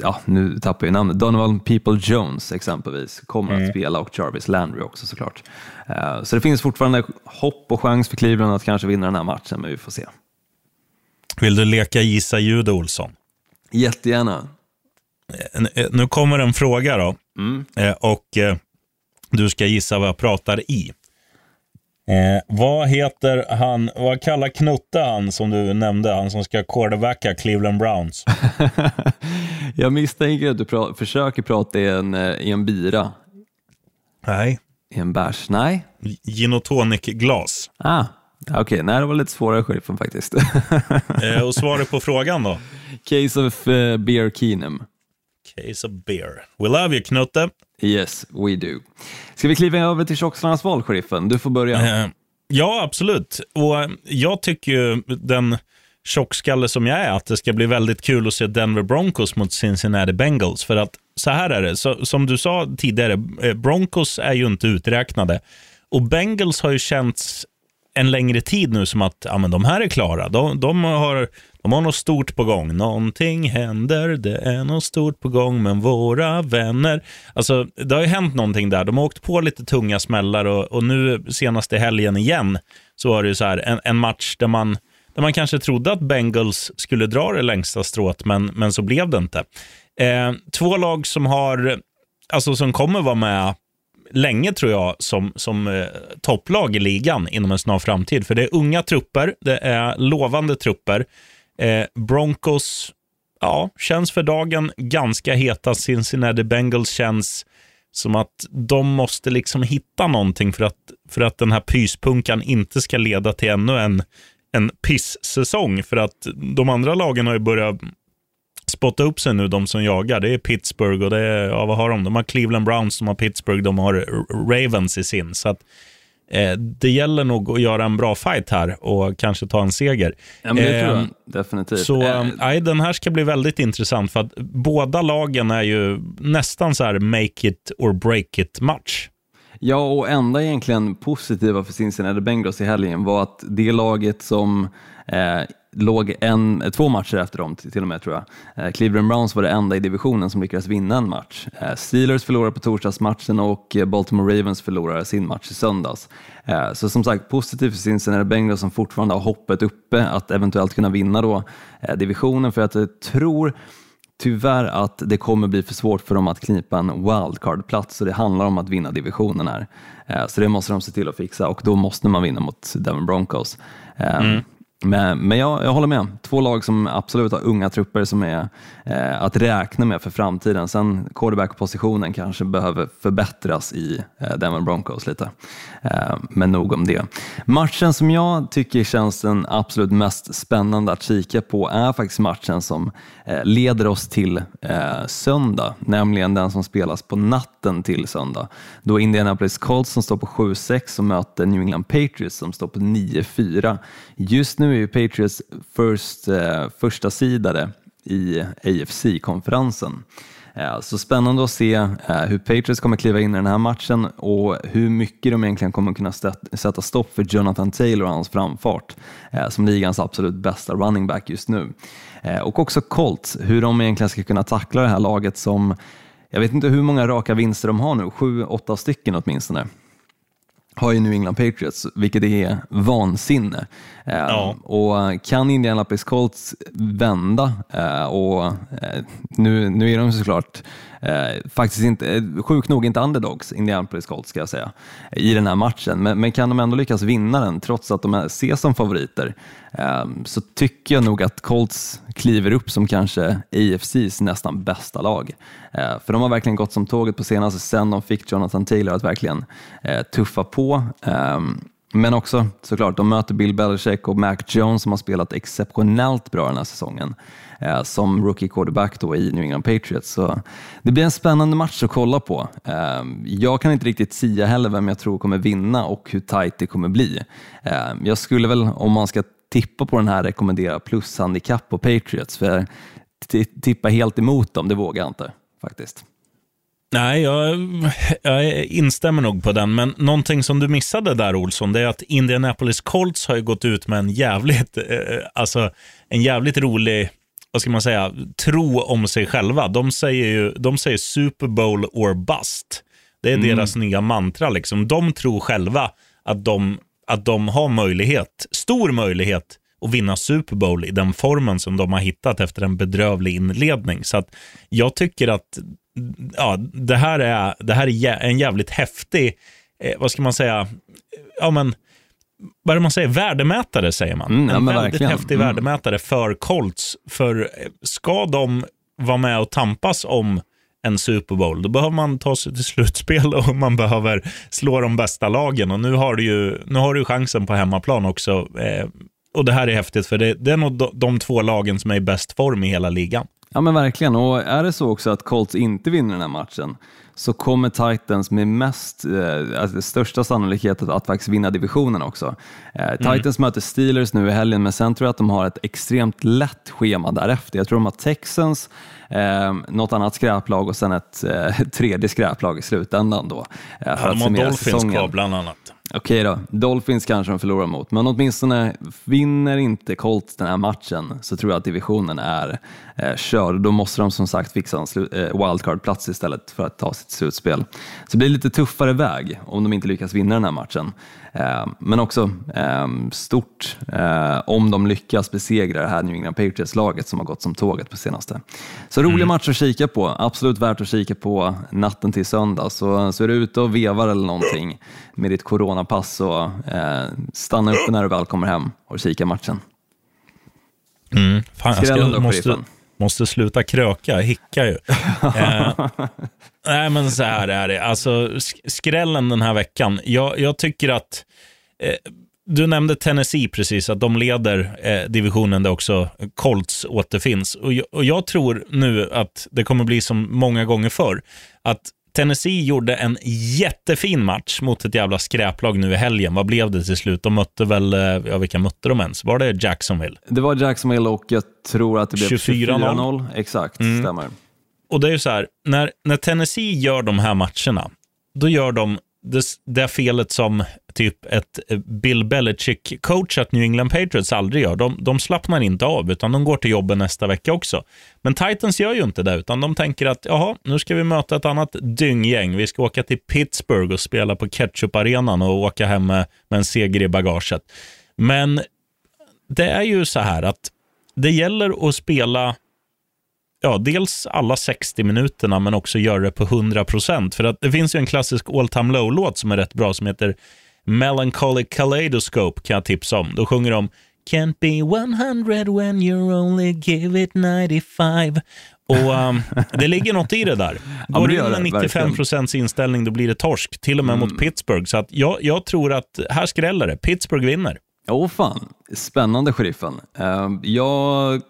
ja, nu tappar jag namnet, Donovan People Jones exempelvis kommer mm. att spela och Jarvis Landry också såklart. Uh, så det finns fortfarande hopp och chans för Cleveland att kanske vinna den här matchen, men vi får se. Vill du leka gissa ljud Olsson? Jättegärna. Eh, nu kommer en fråga då. Mm. Eh, och eh, du ska gissa vad jag pratar i. Eh, vad heter han, vad kallar Knutte han som du nämnde, han som ska quarterbacka Cleveland Browns? jag misstänker att du pra försöker prata i en, eh, i en bira. Nej. I en bärs? Nej. Gin och tonic-glas. Ah, Okej, okay, nej det var lite svårare sheriffen faktiskt. eh, och svaret på frågan då? Case of uh, Beer Keenum. Case of Beer. We love you Knutte. Yes, we do. Ska vi kliva över till tjockslarnas val, sheriffen? Du får börja. Eh, ja, absolut. Och jag tycker ju den tjockskalle som jag är, att det ska bli väldigt kul att se Denver Broncos mot Cincinnati Bengals. För att så här är det, så, som du sa tidigare, eh, Broncos är ju inte uträknade. Och Bengals har ju känts en längre tid nu som att ja, men de här är klara. De, de, har, de har något stort på gång. Någonting händer, det är något stort på gång, men våra vänner... Alltså, det har ju hänt någonting där. De har åkt på lite tunga smällar och, och nu senaste helgen igen så var det ju så här, en, en match där man, där man kanske trodde att Bengals skulle dra det längsta strået, men, men så blev det inte. Eh, två lag som har alltså som kommer vara med länge tror jag som, som eh, topplag i ligan inom en snar framtid. För det är unga trupper, det är lovande trupper. Eh, Broncos, ja, känns för dagen ganska heta. Cincinnati Bengals känns som att de måste liksom hitta någonting för att, för att den här pyspunkan inte ska leda till ännu en, en piss-säsong. För att de andra lagen har ju börjat spotta upp sig nu, de som jagar. Det är Pittsburgh och det är, ja, vad har de? De har Cleveland Browns, de har Pittsburgh, de har Ravens i sin. Så att, eh, det gäller nog att göra en bra fight här och kanske ta en seger. Ja, men det tror jag ehm, definitivt. Så eh, den här ska bli väldigt intressant för att båda lagen är ju nästan så här make it or break it match. Ja, och enda egentligen positiva för Cincinnati Bengals i helgen var att det laget som eh, låg en, eh, två matcher efter dem till och med tror jag. Eh, Cleveland Browns var det enda i divisionen som lyckades vinna en match. Eh, Steelers förlorade på torsdagsmatchen och eh, Baltimore Ravens förlorade sin match i söndags. Eh, så som sagt, positivt för Cincinnati Bengals som fortfarande har hoppet uppe att eventuellt kunna vinna då divisionen för att jag tror tyvärr att det kommer bli för svårt för dem att knipa en wildcard-plats så det handlar om att vinna divisionen här. Eh, så det måste de se till att fixa och då måste man vinna mot Devon Broncos. Ehm, mm. Men, men jag, jag håller med. Två lag som absolut har unga trupper som är eh, att räkna med för framtiden. Sen quarterback-positionen kanske behöver förbättras i eh, Denver Broncos lite. Eh, men nog om det. Matchen som jag tycker känns den absolut mest spännande att kika på är faktiskt matchen som eh, leder oss till eh, söndag, nämligen den som spelas på natten till söndag. Då Indianapolis Colts som står på 7-6 och möter New England Patriots som står på 9-4. Just nu är ju Patriots first, eh, första sidare i AFC-konferensen. Eh, så spännande att se eh, hur Patriots kommer kliva in i den här matchen och hur mycket de egentligen kommer kunna sätta stopp för Jonathan Taylor och hans framfart eh, som ligans absolut bästa running back just nu. Och också Colts, hur de egentligen ska kunna tackla det här laget som jag vet inte hur många raka vinster de har nu, sju, åtta stycken åtminstone har ju New England Patriots, vilket är vansinne. Ja. Och kan Indianapolis Colts vända, och nu, nu är de såklart eh, faktiskt inte, eh, sjukt nog inte underdogs, Indianapolis Colts ska jag säga, i den här matchen. Men, men kan de ändå lyckas vinna den trots att de ses som favoriter eh, så tycker jag nog att Colts kliver upp som kanske AFCs nästan bästa lag. Eh, för de har verkligen gått som tåget på senaste sen de fick Jonathan Taylor att verkligen eh, tuffa på. Ehm, men också såklart, de möter Bill Belichick och Mac Jones som har spelat exceptionellt bra den här säsongen eh, som rookie quarterback då i New England Patriots. Så det blir en spännande match att kolla på. Eh, jag kan inte riktigt sia heller vem jag tror kommer vinna och hur tight det kommer bli. Eh, jag skulle väl, om man ska tippa på den här, rekommendera plushandikapp på Patriots. För tippa helt emot dem, det vågar jag inte faktiskt. Nej, jag, jag, instämmer nog på den. Men någonting som du missade där, Olsson, det är att Indianapolis Colts har gått ut med en jävligt, eh, alltså, en jävligt rolig vad ska man säga, tro om sig själva. De säger ju de säger Super Bowl or bust. Det är mm. deras nya mantra. Liksom. De tror själva att de, att de har möjlighet, stor möjlighet att vinna Super Bowl i den formen som de har hittat efter en bedrövlig inledning. Så att jag tycker att ja, det, här är, det här är en jävligt häftig, eh, vad ska man säga, ja men vad är det man säger, värdemätare säger man. Mm, en väldigt verkligen. häftig Mm. värdemätare för Colts. För eh, ska de vara med och tampas om en Super Bowl, då behöver man ta sig till slutspel och man behöver slå de bästa lagen. Och nu har du ju, nu har du chansen på hemmaplan också. Eh, och det här är häftigt, för det, det är nog de, de två lagen som är i bäst form i hela ligan. Ja men verkligen, och är det så också att Colts inte vinner den här matchen så kommer Titans med mest, eh, alltså största sannolikhet att, att faktiskt vinna divisionen också. Eh, Titans möter Steelers nu i helgen, men sen tror jag att de har ett extremt lätt schema därefter. Jag tror de har Texans, eh, något annat skräplag och sen ett eh, tredje skräplag i slutändan då. Eh, Ja, de har Dolphins kvar bland annat. Okej då, Dolphins kanske de förlorar mot, men åtminstone vinner inte Colts den här matchen så tror jag att divisionen är eh, körd. Då måste de som sagt fixa en eh, wildcard-plats istället för att ta sitt slutspel. Så det blir lite tuffare väg om de inte lyckas vinna den här matchen. Eh, men också eh, stort eh, om de lyckas besegra det här New England Patriots-laget som har gått som tåget på senaste. Så roliga matcher att kika på, absolut värt att kika på natten till söndag. Så, så är du ute och vevar eller någonting med ditt coronapass så eh, stanna uppe när du väl kommer hem och kika matchen. Mm. Fan, jag ska, måste, måste sluta kröka, jag hickar ju. eh, nej, men så här är det. Alltså, sk- skrällen den här veckan. Jag, jag tycker att... Eh, du nämnde Tennessee precis, att de leder eh, divisionen där också Colts återfinns. Och jag, och jag tror nu att det kommer bli som många gånger förr. Att Tennessee gjorde en jättefin match mot ett jävla skräplag nu i helgen. Vad blev det till slut? De mötte väl, eh, ja vilka mötte de ens? Var det Jacksonville? Det var Jacksonville och jag tror att det blev 24-0. 24-0. Exakt, stämmer. Och det är ju så här, när, när Tennessee gör de här matcherna, då gör de det, det felet som typ ett eh, Bill Belichick-coachat New England Patriots aldrig gör. De, de slappnar inte av, utan de går till jobben nästa vecka också. Men Titans gör ju inte det, utan de tänker att jaha, nu ska vi möta ett annat dynggäng. Vi ska åka till Pittsburgh och spela på Ketchup-arenan och åka hem med, med en seger i bagaget. Men det är ju så här att det gäller att spela ja, dels alla 60 minuterna, men också göra det på 100 procent. För att det finns ju en klassisk all time low-låt som är rätt bra, som heter Melancholy Kaleidoscope, kan jag tipsa om. Då sjunger de Can't be 100 when you only give it 95. Och um, det ligger något i det där. Går du in med det, 95 procents inställning, då blir det torsk. Till och med mot Pittsburgh. Så att jag, jag tror att här skräller det. Pittsburgh vinner. Åh fan, spännande sheriffen. Eh, Jag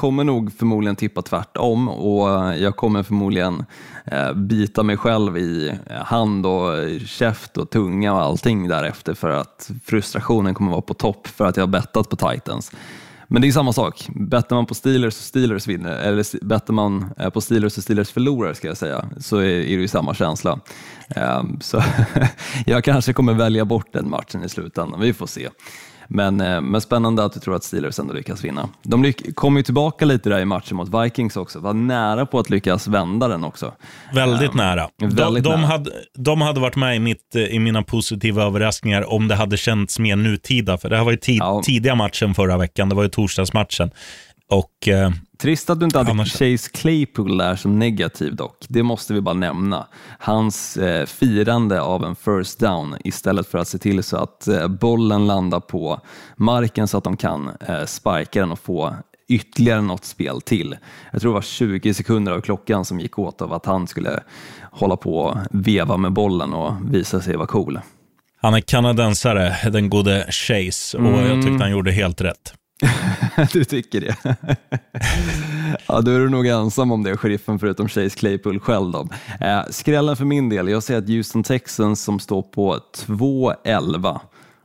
kommer nog förmodligen tippa tvärtom och eh, jag kommer förmodligen eh, bita mig själv i eh, hand och käft och tunga och allting därefter för att frustrationen kommer vara på topp för att jag har bettat på Titans. Men det är samma sak. Bettar man på Steelers och Steelers vinner, eller bettar man på Steelers och Steelers förlorar ska jag säga, så är det ju samma känsla. Så jag kanske kommer välja bort den matchen i slutändan, vi får se. Men, eh, men spännande att du tror att Steelers ändå lyckas vinna. De lyck- kom ju tillbaka lite där i matchen mot Vikings också, var nära på att lyckas vända den också. Väldigt nära. De, väldigt de, nära. Hade, de hade varit med i, mitt, eh, i mina positiva överraskningar om det hade känts mer nutida. För det här var ju tid, Ja. tidiga matchen förra veckan. Det var ju torsdagsmatchen. Och eh, Trist att du inte hade Annars- Chase Claypool där som negativ dock. Det måste vi bara nämna. Hans eh, firande av en first down istället för att se till så att eh, bollen landar på marken så att de kan eh, spika den och få ytterligare något spel till. Jag tror det var 20 sekunder av klockan som gick åt av att han skulle hålla på och veva med bollen och visa sig vara cool. han är kanadensare, den gode Chase. Och Mm. jag tyckte han gjorde helt rätt. du tycker det? ja, då är du nog ensam om det, sheriffen, förutom Chase Claypool själv. Då. Eh, skrällen för min del, jag säger att Houston Texans som står på 2-11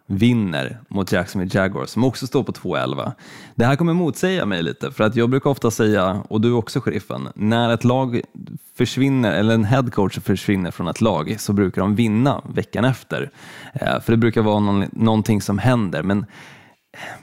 vinner mot Jacksonville Jaguars som också står på 2-11. Det här kommer motsäga mig lite, för att jag brukar ofta säga, och du också sheriffen, när ett lag försvinner, eller en headcoach försvinner från ett lag så brukar de vinna veckan efter. Eh, för det brukar vara någon, någonting som händer, men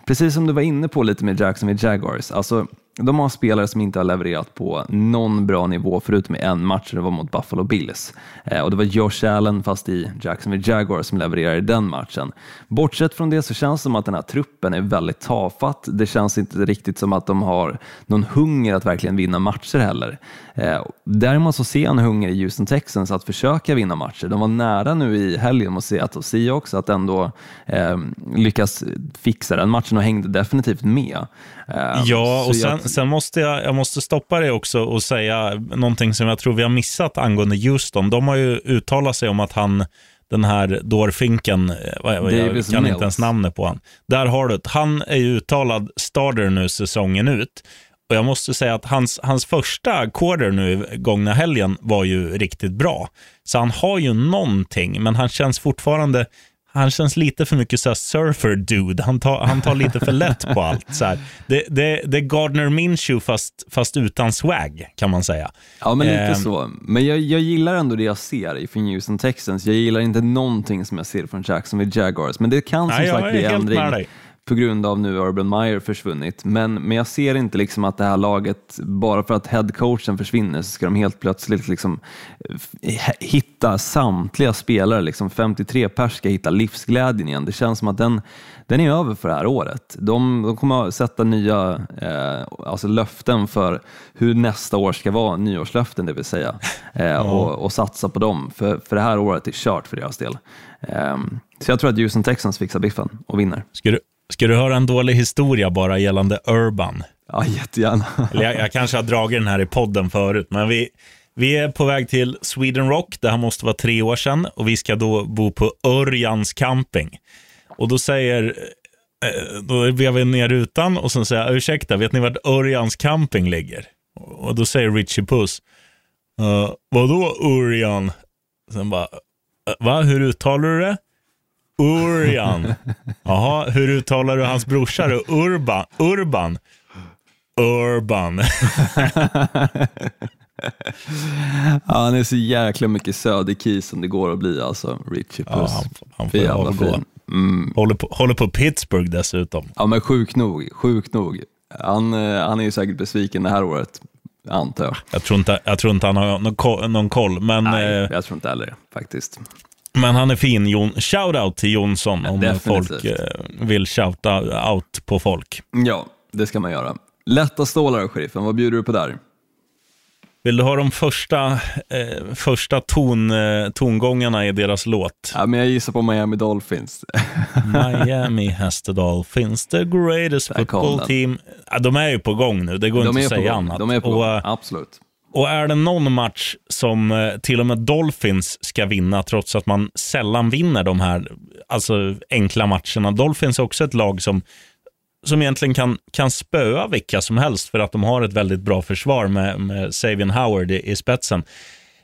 precis som du var inne på lite med Jacksonville Jaguars, alltså de har spelare som inte har levererat på någon bra nivå förutom i en match, det var mot Buffalo Bills. Eh, och det var Josh Allen, fast i Jacksonville Jaguars, som levererade i den matchen. Bortsett från det så känns det som att den här truppen är väldigt tafatt. Det känns inte riktigt som att de har någon hunger att verkligen vinna matcher heller. Eh, däremot så ser jag en hunger i Houston Texans att försöka vinna matcher. De var nära nu i helgen mot Seattle Seahawks att ändå eh, lyckas fixa den matchen och hängde definitivt med. Eh, ja, och sen, jag... sen, måste jag, jag måste stoppa det också och säga någonting som jag tror vi har missat angående Houston. De har ju uttalat sig om att han den här dårfinken, eh, vad, jag kan Mills. inte ens namnet på han. Där har du. Han är ju uttalad starter nu säsongen ut. Och jag måste säga att hans, hans första quarter nu gångna helgen var ju riktigt bra. Så han har ju någonting, men han känns fortfarande han känns lite för mycket så surfer dude. Han tar, han tar lite för lätt på allt. Så det, det, det är Gardner Minshew fast, fast utan swag kan man säga. Ja, men lite eh, så. Men jag, jag gillar ändå det jag ser från Houston Texans. Jag gillar inte någonting som jag ser från Jacksonville Jaguars, men det kan som nej, sagt bli ändring på grund av nu Urban Meyer försvunnit. Men, men jag ser inte liksom att det här laget, bara för att headcoachen försvinner, så ska de helt plötsligt liksom hitta samtliga spelare. Liksom 53 pers ska hitta livsglädjen igen. Det känns som att den, den är över för det här året. De, de kommer att sätta nya eh, alltså löften för hur nästa år ska vara, nyårslöften det vill säga, eh, och, och, satsa på dem. För, för det här året är kört för deras del. Eh, så jag tror att Houston Texans fixar biffen och vinner. Ska du, Ska du höra en dålig historia bara gällande Urban? Ja, jättegärna. Eller jag, jag kanske har dragit den här i podden förut, men vi, vi är på väg till Sweden Rock. Det här måste vara tre år sedan och vi ska då bo på Örjans camping. Och då säger, eh, då vevar vi ner rutan och så säger jag, ursäkta, vet ni vart Örjans camping ligger? Och då säger Richie Puss, uh, vadå Örjan? Sen bara, va, hur uttalar du det? Urjan. Jaha, hur uttalar du hans brorsa då? Urban? Urban? Urban. ja, han är så jäkla mycket söderkis som det går att bli alltså, Richie Puss. Ja, han, han får jävla fin. Mm. Håller, på, håller på Pittsburgh dessutom. Ja, men sjuk nog. Sjuk nog. Han, eh, han är ju säkert besviken det här året, antar jag. Jag tror inte, jag tror inte han har någon, någon koll. Men, Nej, eh, jag tror inte heller faktiskt. Men han är fin. Jon. Shoutout till Jonsson om Definitivt. folk eh, vill shouta out på folk. Ja, det ska man göra. Lätta stålar, sheriffen. Vad bjuder du på där? Vill du ha de första, eh, första ton, eh, tongångarna i deras låt? Ja, men jag gissar på Miami Dolphins. Miami has the Dolphins, the greatest football team. Ja, de är ju på gång nu, det går de inte att säga annat. De är på gång, eh, absolut. Och är det någon match som eh, till och med Dolphins ska vinna, trots att man sällan vinner de här alltså enkla matcherna. Dolphins är också ett lag som, som egentligen kan, kan spöa vilka som helst för att de har ett väldigt bra försvar med, med Savian Howard i, i spetsen.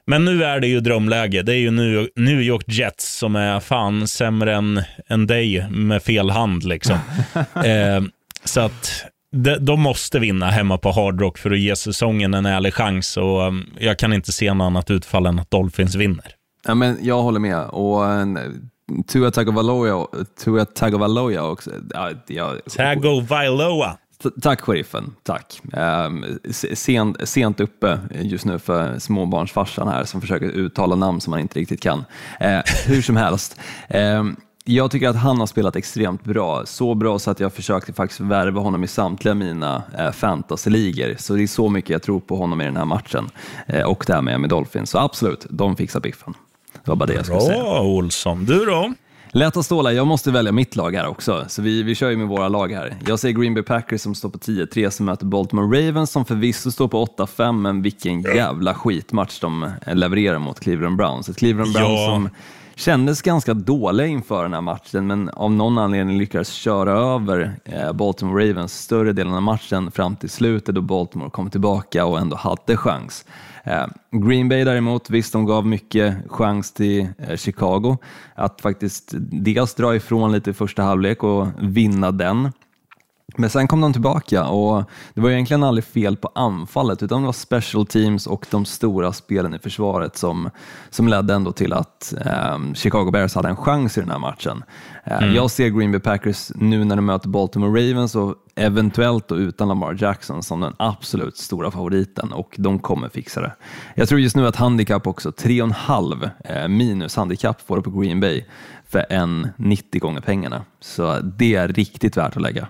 Men nu är det ju drömläge. Det är ju New York Jets som är fan sämre än, än dig med fel hand. Liksom. eh, så att de, de måste vinna hemma på Hard Rock för att ge säsongen en ärlig chans. Och um, jag kan inte se något annat utfall än att Dolphins vinner. Ja, men jag håller med. Och, uh, Tua Tagovailoa, Tua Tagovailoa också. Ja, jag, Tagovailoa. Tack sheriffen, tack. Um, sent, sent uppe just nu för småbarnsfarsan här som försöker uttala namn som man inte riktigt kan. Uh, hur som helst. Um, jag tycker att han har spelat extremt bra. Så bra så att jag försökte faktiskt värva honom i samtliga mina eh, fantasyligor. Så det är så mycket jag tror på honom i den här matchen. Eh, och det här med, med Dolphins. Så absolut, de fixar biffen. Det var bara det jag skulle säga. Bra Olsson. Du då? Lätta stålar, jag måste välja mitt lag här också, så vi, vi kör ju med våra lag här. Jag säger Green Bay Packers som står på 10-3 som möter Baltimore Ravens som förvisso står på 8-5, men vilken jävla skitmatch de levererar mot Cleveland Browns. Ett Cleveland Browns ja. som kändes ganska dåliga inför den här matchen, men av någon anledning lyckades köra över eh, Baltimore Ravens större delen av matchen fram till slutet då Baltimore kom tillbaka och ändå hade chans. Eh, Green Bay däremot, visst de gav mycket chans till eh, Chicago att faktiskt dels dra ifrån lite i första halvlek och vinna den, men sen kom de tillbaka och det var egentligen aldrig fel på anfallet utan det var special teams och de stora spelen i försvaret som, som ledde ändå till att eh, Chicago Bears hade en chans i den här matchen. Eh, mm. Jag ser Green Bay Packers nu när de möter Baltimore Ravens och eventuellt då utan Lamar Jackson som den absolut stora favoriten och de kommer fixa det. Jag tror just nu att handikapp också, 3,5 eh, minus handikapp får du på Green Bay för en 90 gånger pengarna. Så det är riktigt värt att lägga.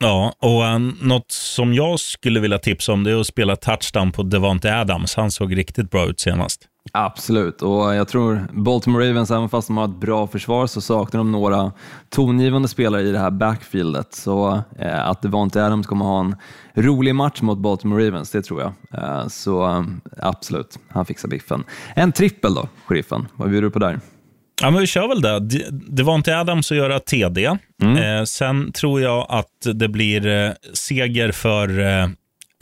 Ja, och um, något som jag skulle vilja tipsa om det är att spela touchdown på Devante Adams. Han såg riktigt bra ut senast. Absolut, och jag tror Baltimore Ravens, även fast de har ett bra försvar, så saknar de några tongivande spelare i det här backfieldet. Så eh, att Devante Adams kommer ha en rolig match mot Baltimore Ravens, det tror jag. Eh, så eh, absolut, han fixar biffen. En trippel då, sheriffen. Vad bjuder du på där? Ja, men vi kör väl det. Det var inte Adams att göra TD. Mm. Eh, sen tror jag att det blir eh, seger för eh,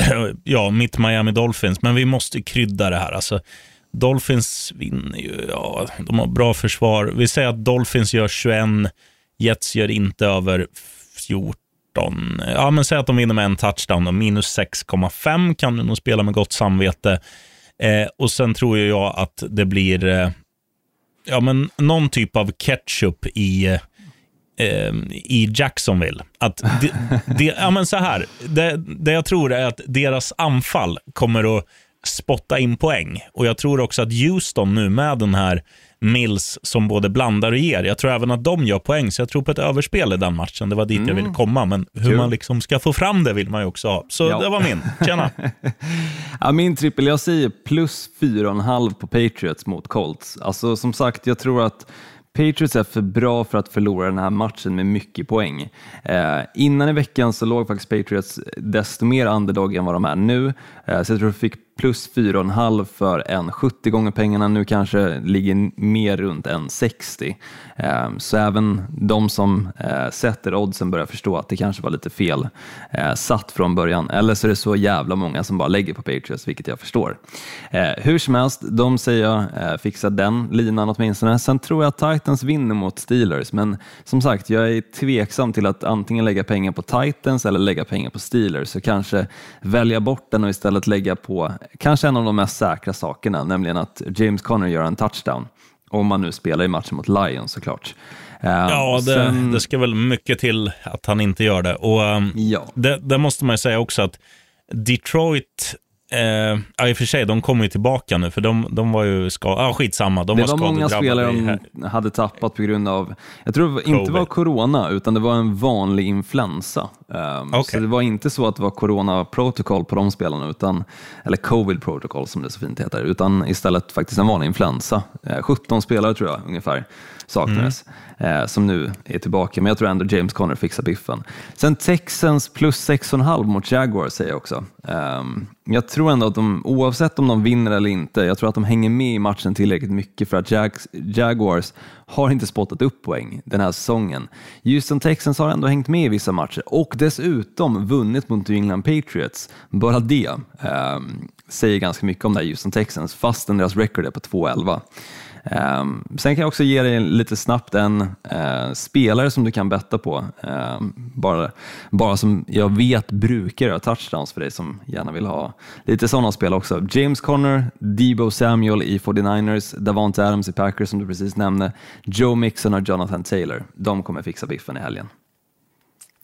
ja, mitt Miami Dolphins, men vi måste krydda det här. Alltså, Dolphins vinner ju. Ja, de har bra försvar. Vi säger att Dolphins gör 21, Jets gör inte över 14. Ja, men säg att de vinner med en touchdown. Då. Minus 6,5 kan du nog spela med gott samvete. Eh, och sen tror jag att det blir eh, ja, men någon typ av ketchup i, eh, i Jacksonville. Att de, de, ja, men så här, det, det jag tror är att deras anfall kommer att spotta in poäng. Och Jag tror också att Houston nu med den här Mills som både blandar och ger. Jag tror även att de gör poäng, så jag tror på ett överspel i den matchen. Det var dit mm. jag ville komma, men hur Kul. man liksom ska få fram det vill man ju också ha. Så ja. det var min. Tjena! ja, min trippel, jag säger plus 4,5 på Patriots mot Colts. Alltså som sagt, jag tror att Patriots är för bra för att förlora den här matchen med mycket poäng. Eh, innan i veckan så låg faktiskt Patriots desto mer underdog än vad de är nu, eh, så jag tror de fick plus 4,5 för en 70 gånger pengarna, nu kanske ligger mer runt en 60. Ehm, så även de som eh, sätter oddsen börjar förstå att det kanske var lite fel eh, satt från början. Eller så är det så jävla många som bara lägger på Patriots, vilket jag förstår. Eh, hur som helst, de säger jag fixar den linan åtminstone. Sen tror jag att Titans vinner mot Steelers, men som sagt, jag är tveksam till att antingen lägga pengar på Titans eller lägga pengar på Steelers, så kanske välja bort den och istället lägga på kanske en av de mest säkra sakerna, nämligen att James Conner gör en touchdown. Om man nu spelar i matchen mot Lions såklart. Uh, ja, det, sen... det, ska väl mycket till att han inte gör det. Och um, ja. det, det, måste man ju säga också att Detroit Eh, ja, i och för sig, de kommer ju tillbaka nu, för de, de var ju skadade. Ah, skitsamma, de det var, var många spelare de hade tappat på grund av, jag tror det inte var corona, utan det var en vanlig influensa. Um, okay. Så det var inte så att det var corona protocol på de spelarna, utan, eller covid protocol som det så fint heter, utan istället faktiskt en vanlig influensa. Eh, 17 spelare tror jag ungefär saknades, mm. eh, som nu är tillbaka. Men jag tror ändå James Conner fixar biffen. Sen Texans plus 6,5 mot Jaguars säger jag också. Um, jag tror ändå att de, oavsett om de vinner eller inte, jag tror att de hänger med i matchen tillräckligt mycket för att Jags, Jaguars har inte spottat upp poäng den här säsongen. Houston Texans har ändå hängt med i vissa matcher och dessutom vunnit mot New England Patriots. Bara det um, säger ganska mycket om det här Houston Texans, fastän deras record är på 2-11. Um, sen kan jag också ge dig lite snabbt en uh, spelare som du kan betta på, um, bara, bara som jag vet brukar göra touchdowns för dig som gärna vill ha lite sådana spel också. James Conner, Debo Samuel i 49ers, Davante Adams i Packers som du precis nämnde, Joe Mixon och Jonathan Taylor. De kommer fixa biffen i helgen.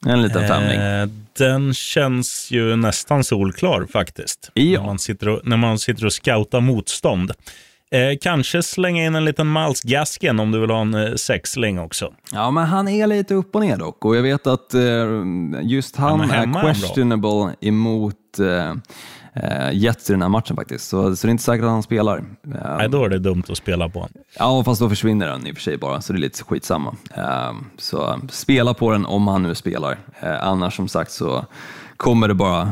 En liten femling. Eh, den känns ju nästan solklar faktiskt. Ja. När, man sitter och, när man sitter och scoutar motstånd. Eh, kanske slänga in en liten Miles Gaskin om du vill ha en eh, sexling också. Ja, men han är lite upp och ner dock och jag vet att eh, just han är questionable emot eh, eh, Jets i den här matchen faktiskt, så, så det är inte säkert att han spelar. Eh, Nej, då är det dumt att spela på Ja, fast då försvinner den i och för sig bara, så det är lite skitsamma. Eh, så spela på den om han nu spelar. Annars som sagt så kommer det bara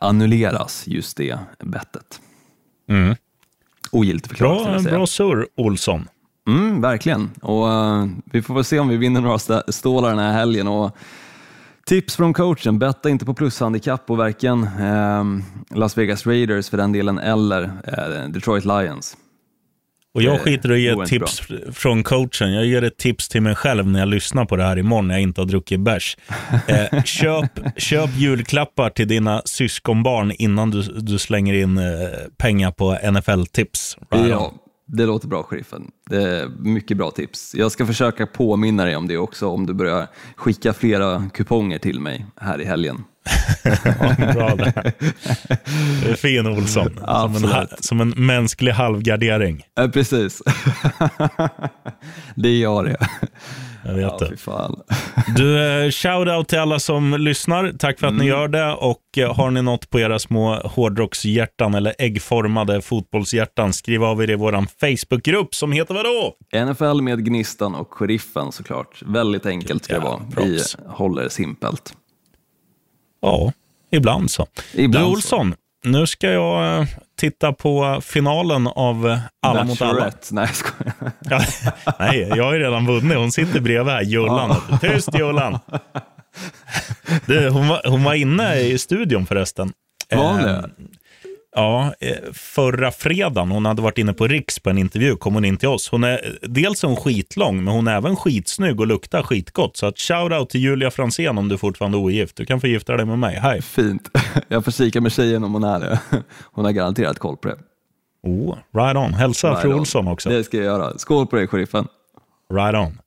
annulleras, just det bettet. Mm ogiltigförklarat. Bra, bra surr, Olsson. Mm, verkligen. Och, uh, vi får väl se om vi vinner några stålar den här helgen. Och, tips från coachen, betta inte på plushandikapp på varken uh, Las Vegas Raiders för den delen eller uh, Detroit Lions. Och jag skiter i att ge tips bra. från coachen. Jag ger ett tips till mig själv när jag lyssnar på det här imorgon när jag inte har druckit bärs. Eh, köp, köp julklappar till dina syskonbarn innan du, du slänger in eh, pengar på NFL-tips. Right ja, det låter bra, sheriffen. Det är mycket bra tips. Jag ska försöka påminna dig om det också om du börjar skicka flera kuponger till mig här i helgen. Bra det är fin Olsson. Som en, som en mänsklig halvgardering. Ja, precis. det är jag det. Jag vet ja, det. Du, eh, shout-out till alla som lyssnar. Tack för att mm. ni gör det. Och eh, har ni något på era små hårdrockshjärtan eller äggformade fotbollshjärtan, skriv av er i vår Facebookgrupp som heter vadå? NFL med Gnistan och Sheriffen såklart. Väldigt enkelt ska det vara. Vi håller simpelt. Ja, ibland så. Ibland du Olsson, så. nu ska jag eh, titta på finalen av eh, Alla mot alla. Nej, jag ja, Nej, jag har ju redan vunnit. Hon sitter bredvid här, Jullan. Tyst Jullan! Du, hon, var, hon var inne i studion förresten. Var hon det? Eh, Ja, eh, förra fredagen, hon hade varit inne på Riks på en intervju, kom hon in till oss. Hon är, dels är hon skitlång, men hon är även skitsnygg och luktar skitgott. Så att shout-out till Julia Fransén om du fortfarande är ogift. Du kan få gifta dig med mig. Hej. Fint. Jag får kika med tjejen om hon är det. Hon har garanterat koll på det. Oh, right on. Hälsa right fru Olsson också. Det ska jag göra. Skål på dig, sheriffen. Right on.